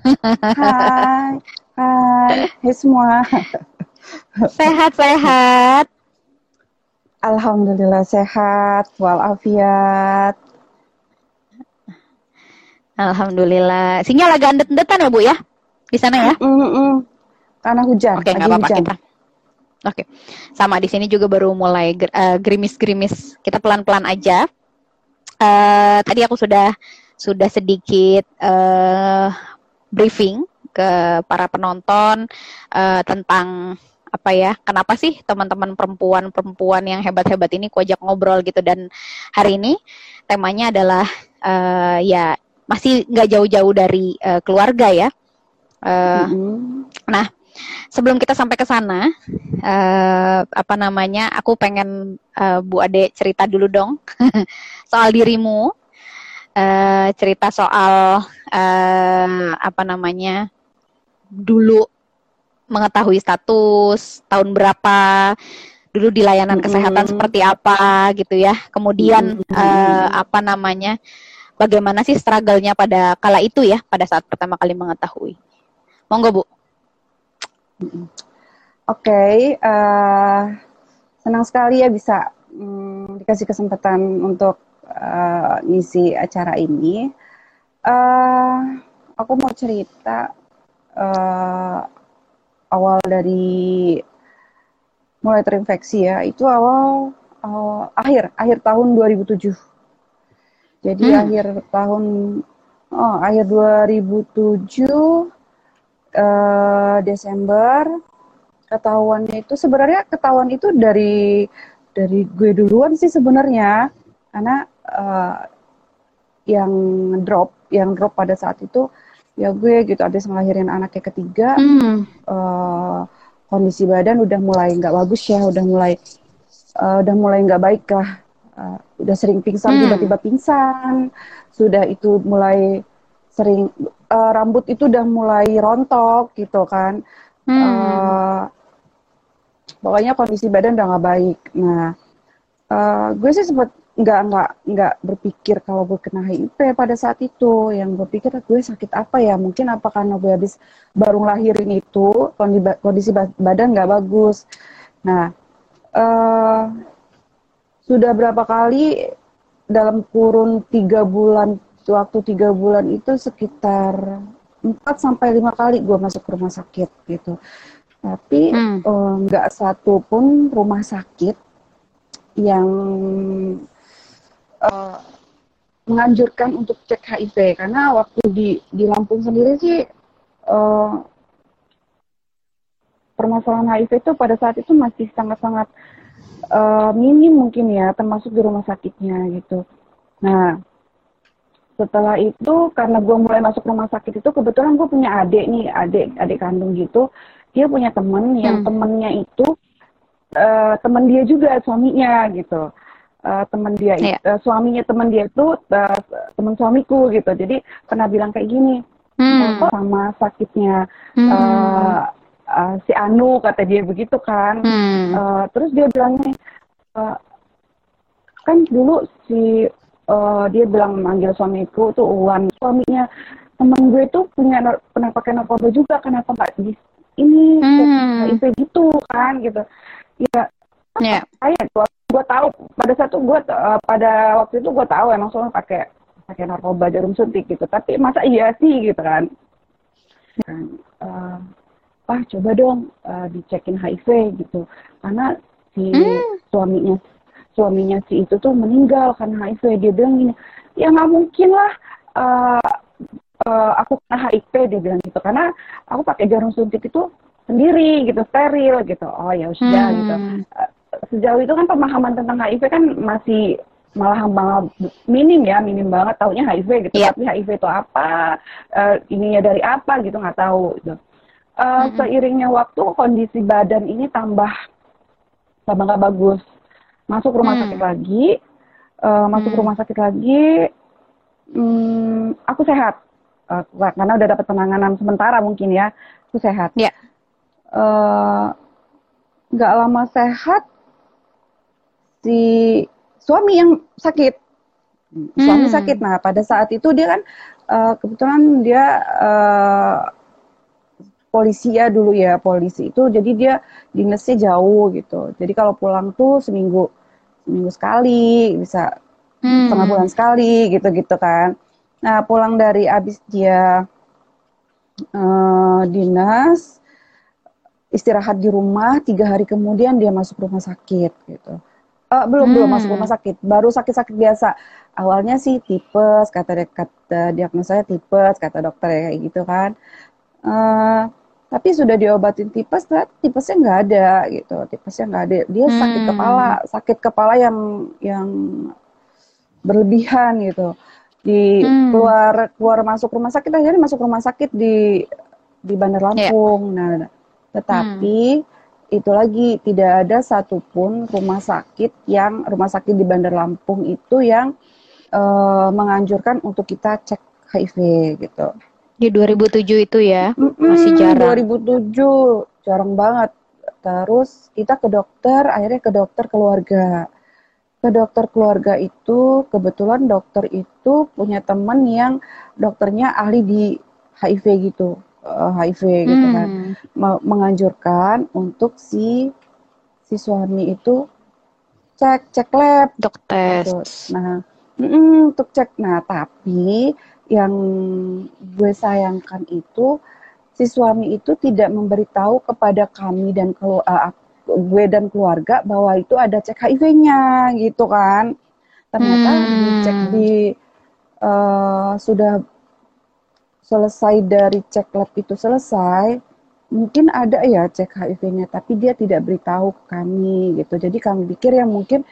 Hai, hai, hai semua. Sehat-sehat. Alhamdulillah sehat, walafiat. Alhamdulillah. Sinyal agak endet-endetan ya Bu ya? Di sana ya? Mm -mm. Karena hujan. Oke, nggak apa-apa kita. Oke, sama di sini juga baru mulai eh, gerimis-gerimis. Uh, kita pelan-pelan aja. Uh, tadi aku sudah sudah sedikit uh, briefing ke para penonton uh, tentang apa ya kenapa sih teman-teman perempuan-perempuan yang hebat-hebat ini kuajak ngobrol gitu. Dan hari ini temanya adalah uh, ya masih nggak jauh-jauh dari uh, keluarga ya. Uh, mm-hmm. nah sebelum kita sampai ke sana uh, apa namanya aku pengen uh, Bu Ade cerita dulu dong soal dirimu. Uh, cerita soal uh, apa namanya dulu mengetahui status tahun berapa dulu di layanan kesehatan mm -hmm. seperti apa gitu ya. Kemudian mm -hmm. uh, apa namanya bagaimana sih struggle-nya pada kala itu ya pada saat pertama kali mengetahui. Monggo bu. Oke okay, uh, eh, senang sekali ya bisa um, dikasih kesempatan untuk uh, ngisi acara ini uh, aku mau cerita uh, awal dari mulai terinfeksi ya. Itu awal, awal akhir akhir tahun 2007 jadi hmm. akhir tahun oh, akhir 2007 uh, eh, Desember ketahuannya itu sebenarnya ketahuan itu dari dari gue duluan sih sebenarnya. Karena uh, yang drop yang drop pada saat itu ya gue gitu habis ngelahirin anaknya ketiga hmm. uh, kondisi badan udah mulai nggak bagus ya udah mulai uh, udah mulai nggak baik lah uh, udah sering pingsan hmm. tiba-tiba pingsan sudah itu mulai sering uh, rambut itu udah mulai rontok gitu kan hmm. uh, pokoknya kondisi badan udah nggak baik nah uh, gue sih sempat nggak nggak nggak berpikir kalau gue kena HIV pada saat itu yang gue pikir gue sakit apa ya mungkin apa karena gue habis baru lahirin itu kondisi badan nggak bagus nah uh, sudah berapa kali dalam kurun tiga bulan waktu tiga bulan itu sekitar empat sampai lima kali gue masuk ke rumah sakit gitu tapi hmm. Eh, nggak hmm. uh, satu pun rumah sakit yang uh, menganjurkan untuk cek HIV karena waktu di di Lampung sendiri sih uh, permasalahan HIV itu pada saat itu masih sangat-sangat uh, minim mungkin ya termasuk di rumah sakitnya gitu. Nah setelah itu karena gue mulai masuk rumah sakit itu kebetulan gue punya adik nih adik adik kandung gitu dia punya temen yang hmm. temennya itu uh, temen dia juga suaminya gitu uh, teman dia yeah. Iya. uh, suaminya teman dia itu uh, teman suamiku gitu jadi pernah bilang kayak gini hmm. sama sakitnya hmm. uh, uh, si Anu kata dia begitu kan hmm. uh, terus dia bilangnya uh, kan dulu si uh, dia bilang manggil suamiku tuh Uwan suaminya teman gue tuh punya pernah pakai narkoba juga kenapa nggak di ini hmm. HIV gitu kan gitu ya yeah. saya gue tahu pada satu gue uh, pada waktu itu gue tahu emang soalnya pakai pakai narkoba jarum suntik gitu. Tapi masa iya sih gitu kan. Kan uh, ah coba dong uh, dicekin HIV gitu. Karena si hmm. suaminya suaminya si itu tuh meninggal karena HIV. Dia bilang gini ya nggak mungkin lah uh, uh, aku kena HIV dia bilang gitu. Karena aku pakai jarum suntik itu sendiri gitu steril gitu. Oh ya sudah hmm. gitu uh, sejauh itu kan pemahaman tentang HIV kan masih malah malah minim ya minim banget taunya HIV gitu yeah. tapi HIV itu apa uh, ininya dari apa gitu nggak tahu gitu uh, mm-hmm. seiringnya waktu kondisi badan ini tambah tambah nggak bagus masuk rumah mm. sakit lagi uh, masuk mm. rumah sakit lagi um, aku sehat uh, karena udah dapat penanganan sementara mungkin ya aku sehat yeah. uh, nggak lama sehat si suami yang sakit. Suami hmm. sakit. Nah pada saat itu dia kan uh, kebetulan dia uh, polisi ya dulu ya polisi itu. Jadi dia dinasnya jauh gitu. Jadi kalau pulang tuh seminggu seminggu sekali bisa hmm. setengah bulan sekali gitu gitu kan. Nah pulang dari abis dia uh, dinas istirahat di rumah tiga hari kemudian dia masuk rumah sakit gitu uh, belum hmm. belum masuk rumah sakit baru sakit-sakit biasa awalnya sih tipes kata kata diagnosanya tipes kata dokter ya kayak gitu kan uh, tapi sudah diobatin tipes ternyata tipesnya nggak ada gitu tipesnya nggak ada dia hmm. sakit kepala sakit kepala yang yang berlebihan gitu di hmm. keluar keluar masuk rumah sakit akhirnya masuk rumah sakit di di Bandar iya. Lampung yeah. nah tetapi hmm. Itu lagi tidak ada satupun rumah sakit yang rumah sakit di Bandar Lampung itu yang uh, menganjurkan untuk kita cek HIV gitu di 2007 itu ya, mm masih jarang. 2007, jarang banget. Terus kita ke dokter, akhirnya ke dokter keluarga. Ke dokter keluarga itu, kebetulan dokter itu punya teman yang dokternya ahli di HIV gitu. Uh, eh, HIV gitu kan. Hmm. Menganjurkan untuk si si suami itu cek cek lab dokter. Gitu. Nah, mm, untuk cek. Nah, tapi yang gue sayangkan itu si suami itu tidak memberitahu kepada kami dan kelu uh, gue dan keluarga bahwa itu ada cek HIV-nya gitu kan. Ternyata hmm. dicek di uh, sudah selesai dari cek lab itu selesai, mungkin ada ya cek HIV-nya, tapi dia tidak beritahu ke kami gitu. Jadi kami pikir ya mungkin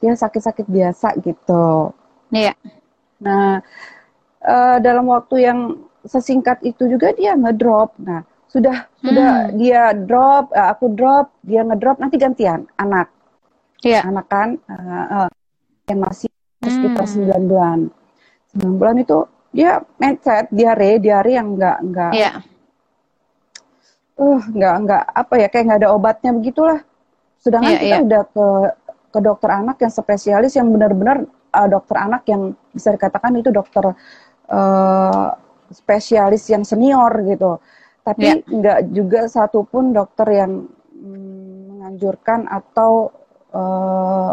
dia sakit-sakit biasa gitu. Iya. Nah, uh, dalam waktu yang sesingkat itu juga dia ngedrop. Nah, sudah hmm. sudah dia drop, uh, aku drop, dia ngedrop, nanti gantian anak. Iya. Anak kan uh, uh, yang masih sekitar hmm. 9 bulan. 9 bulan itu dia mencet diare, diare yang enggak enggak Iya. Uh, enggak enggak apa ya kayak enggak ada obatnya begitulah. Sedangkan yeah, kita yeah. udah ke ke dokter anak yang spesialis yang benar-benar uh, dokter anak yang bisa dikatakan itu dokter uh, spesialis yang senior gitu. Tapi yeah. nggak juga satupun dokter yang mm, menganjurkan atau uh,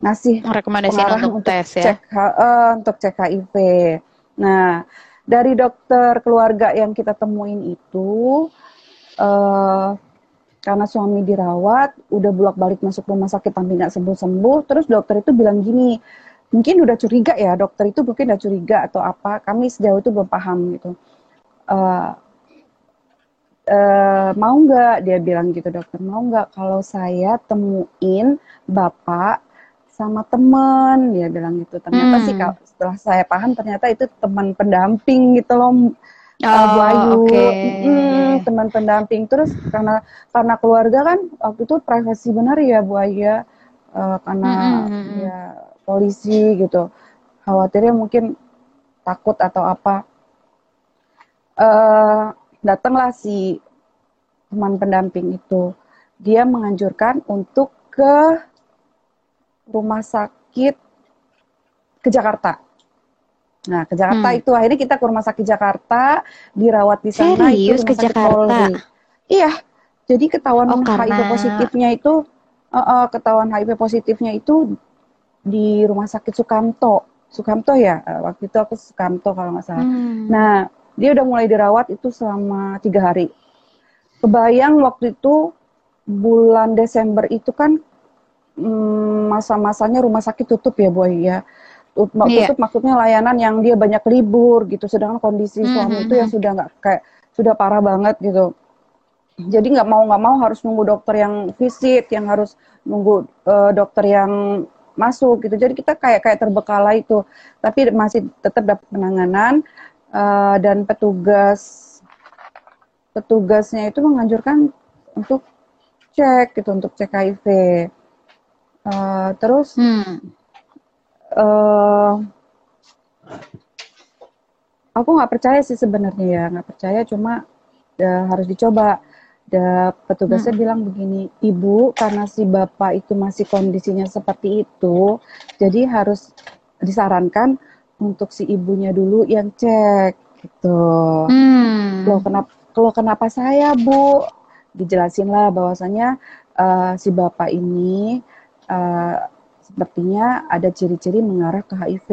ngasih rekomendasi untuk, tes ya. Cek, uh, untuk cek HIV. Nah, dari dokter keluarga yang kita temuin itu uh, karena suami dirawat, udah bolak-balik masuk rumah sakit tapi nggak sembuh-sembuh, terus dokter itu bilang gini, mungkin udah curiga ya dokter itu mungkin udah curiga atau apa kami sejauh itu belum paham gitu. Uh, uh, mau nggak? Dia bilang gitu dokter mau nggak? Kalau saya temuin bapak sama temen dia bilang gitu ternyata hmm. sih kalau setelah saya paham ternyata itu teman pendamping gitu loh oh, Bu Ayu okay. hmm, teman pendamping terus karena karena keluarga kan waktu itu privasi benar ya Bu Ayu ya uh, karena hmm. hmm, hmm. ya polisi gitu khawatirnya mungkin takut atau apa uh, datanglah si teman pendamping itu dia menganjurkan untuk ke rumah sakit ke Jakarta Nah, ke Jakarta hmm. itu akhirnya kita ke rumah sakit Jakarta, dirawat di sana Serius, itu rumah ke sakit Jakarta. Polri. Iya. Jadi ketahuan oh, HIV positifnya itu uh, uh, ketahuan HIV positifnya itu di rumah sakit Sukamto. Sukamto ya, eh, waktu itu aku Sukamto kalau nggak salah. Hmm. Nah, dia udah mulai dirawat itu selama tiga hari. Kebayang waktu itu bulan Desember itu kan masa-masanya rumah sakit tutup ya, boy ya. Tutup, yeah. maksudnya layanan yang dia banyak libur gitu. Sedangkan kondisi hmm. suami itu yang sudah nggak kayak sudah parah banget gitu. Jadi nggak mau nggak mau harus nunggu dokter yang visit, yang harus nunggu uh, dokter yang masuk gitu. Jadi kita kayak kayak terbekala itu, tapi masih tetap dapat penanganan uh, dan petugas petugasnya itu menganjurkan untuk cek gitu untuk cek HIV. Uh, terus hmm. uh, aku nggak percaya sih sebenarnya ya nggak percaya cuma uh, harus dicoba petugasnya hmm. bilang begini, ibu karena si bapak itu masih kondisinya seperti itu, jadi harus disarankan untuk si ibunya dulu yang cek gitu. Hmm. Loh kenapa kalau kenapa saya Bu? Dijelasin lah bahwasanya uh, si bapak ini uh, sepertinya ada ciri-ciri mengarah ke HIV.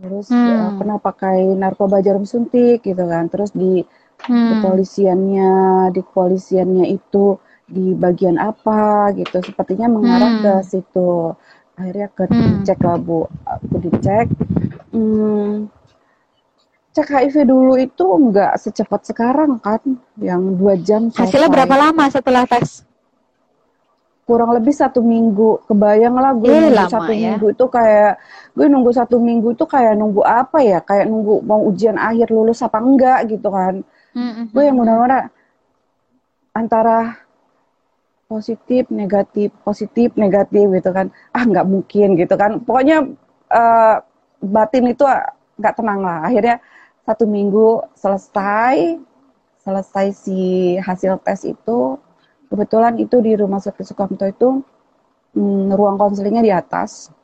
Terus hmm. uh, pernah pakai narkoba jarum suntik gitu kan. Terus di hmm. kepolisiannya, di kepolisiannya itu di bagian apa gitu. Sepertinya mengarah hmm. ke situ. Akhirnya ke hmm. dicek lah Bu. Aku dicek. Hmm, cek HIV dulu itu enggak secepat sekarang kan, yang dua jam. Selesai. Hasilnya berapa lama setelah tes? Kurang lebih satu minggu. Kebayang lah gue eh, nunggu satu ya. minggu itu kayak gue nunggu satu minggu itu kayak nunggu apa ya? Kayak nunggu mau ujian akhir lulus apa enggak gitu kan? Mm-hmm. Gue yang mudah-mudahan antara positif negatif positif negatif gitu kan ah nggak mungkin gitu kan pokoknya uh, batin itu nggak tenang lah akhirnya satu minggu selesai selesai si hasil tes itu kebetulan itu di rumah sakit Sukamto itu hmm, ruang konselingnya di atas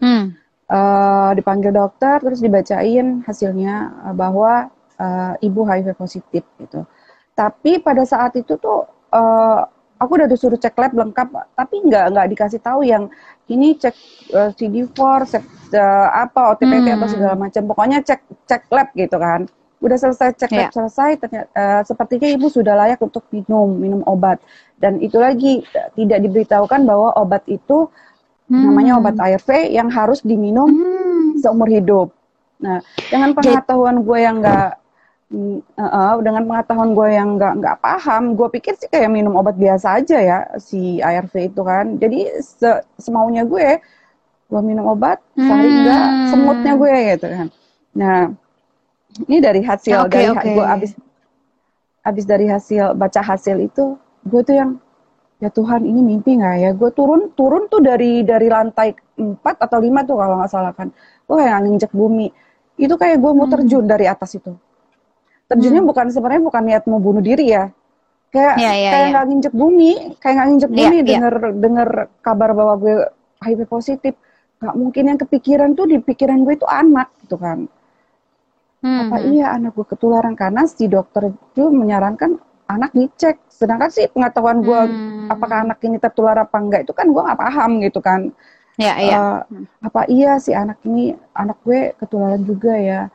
hmm. uh, dipanggil dokter terus dibacain hasilnya uh, bahwa uh, ibu HIV positif gitu tapi pada saat itu tuh uh, aku udah disuruh cek lab lengkap tapi nggak nggak dikasih tahu yang ini cek uh, CD4 cek uh, apa OTPT hmm. atau segala macam pokoknya cek cek lab gitu kan udah selesai cek lab yeah. selesai ternyata uh, sepertinya ibu sudah layak untuk minum minum obat dan itu lagi tidak diberitahukan bahwa obat itu hmm. namanya obat ARV yang harus diminum hmm. seumur hidup nah dengan pengetahuan gue yang nggak uh, dengan pengetahuan gue yang nggak nggak paham, gue pikir sih kayak minum obat biasa aja ya si ARV itu kan. Jadi se semaunya gue, gue minum obat sehari hmm. enggak semutnya gue gitu kan. Nah ini dari hasil okay, dari okay. gue abis abis dari hasil baca hasil itu, gue tuh yang ya Tuhan ini mimpi nggak ya? Gue turun turun tuh dari dari lantai 4 atau 5 tuh kalau nggak salah kan. Gue kayak nginjek bumi. Itu kayak gue mau hmm. terjun hmm. dari atas itu terjunnya hmm. bukan sebenarnya bukan niat mau bunuh diri ya kayak yeah, yeah, kayak ya. nggak yeah. nginjek bumi kayak nggak nginjek ya, bumi yeah, denger yeah. denger kabar bahwa gue HIV positif nggak mungkin yang kepikiran tuh di pikiran gue itu anak gitu kan hmm. apa iya anak gue ketularan karena si dokter itu menyarankan anak dicek sedangkan sih pengetahuan gue hmm. apakah anak ini tertular apa enggak itu kan gue nggak paham gitu kan ya, iya. Uh, apa iya si anak ini anak gue ketularan juga ya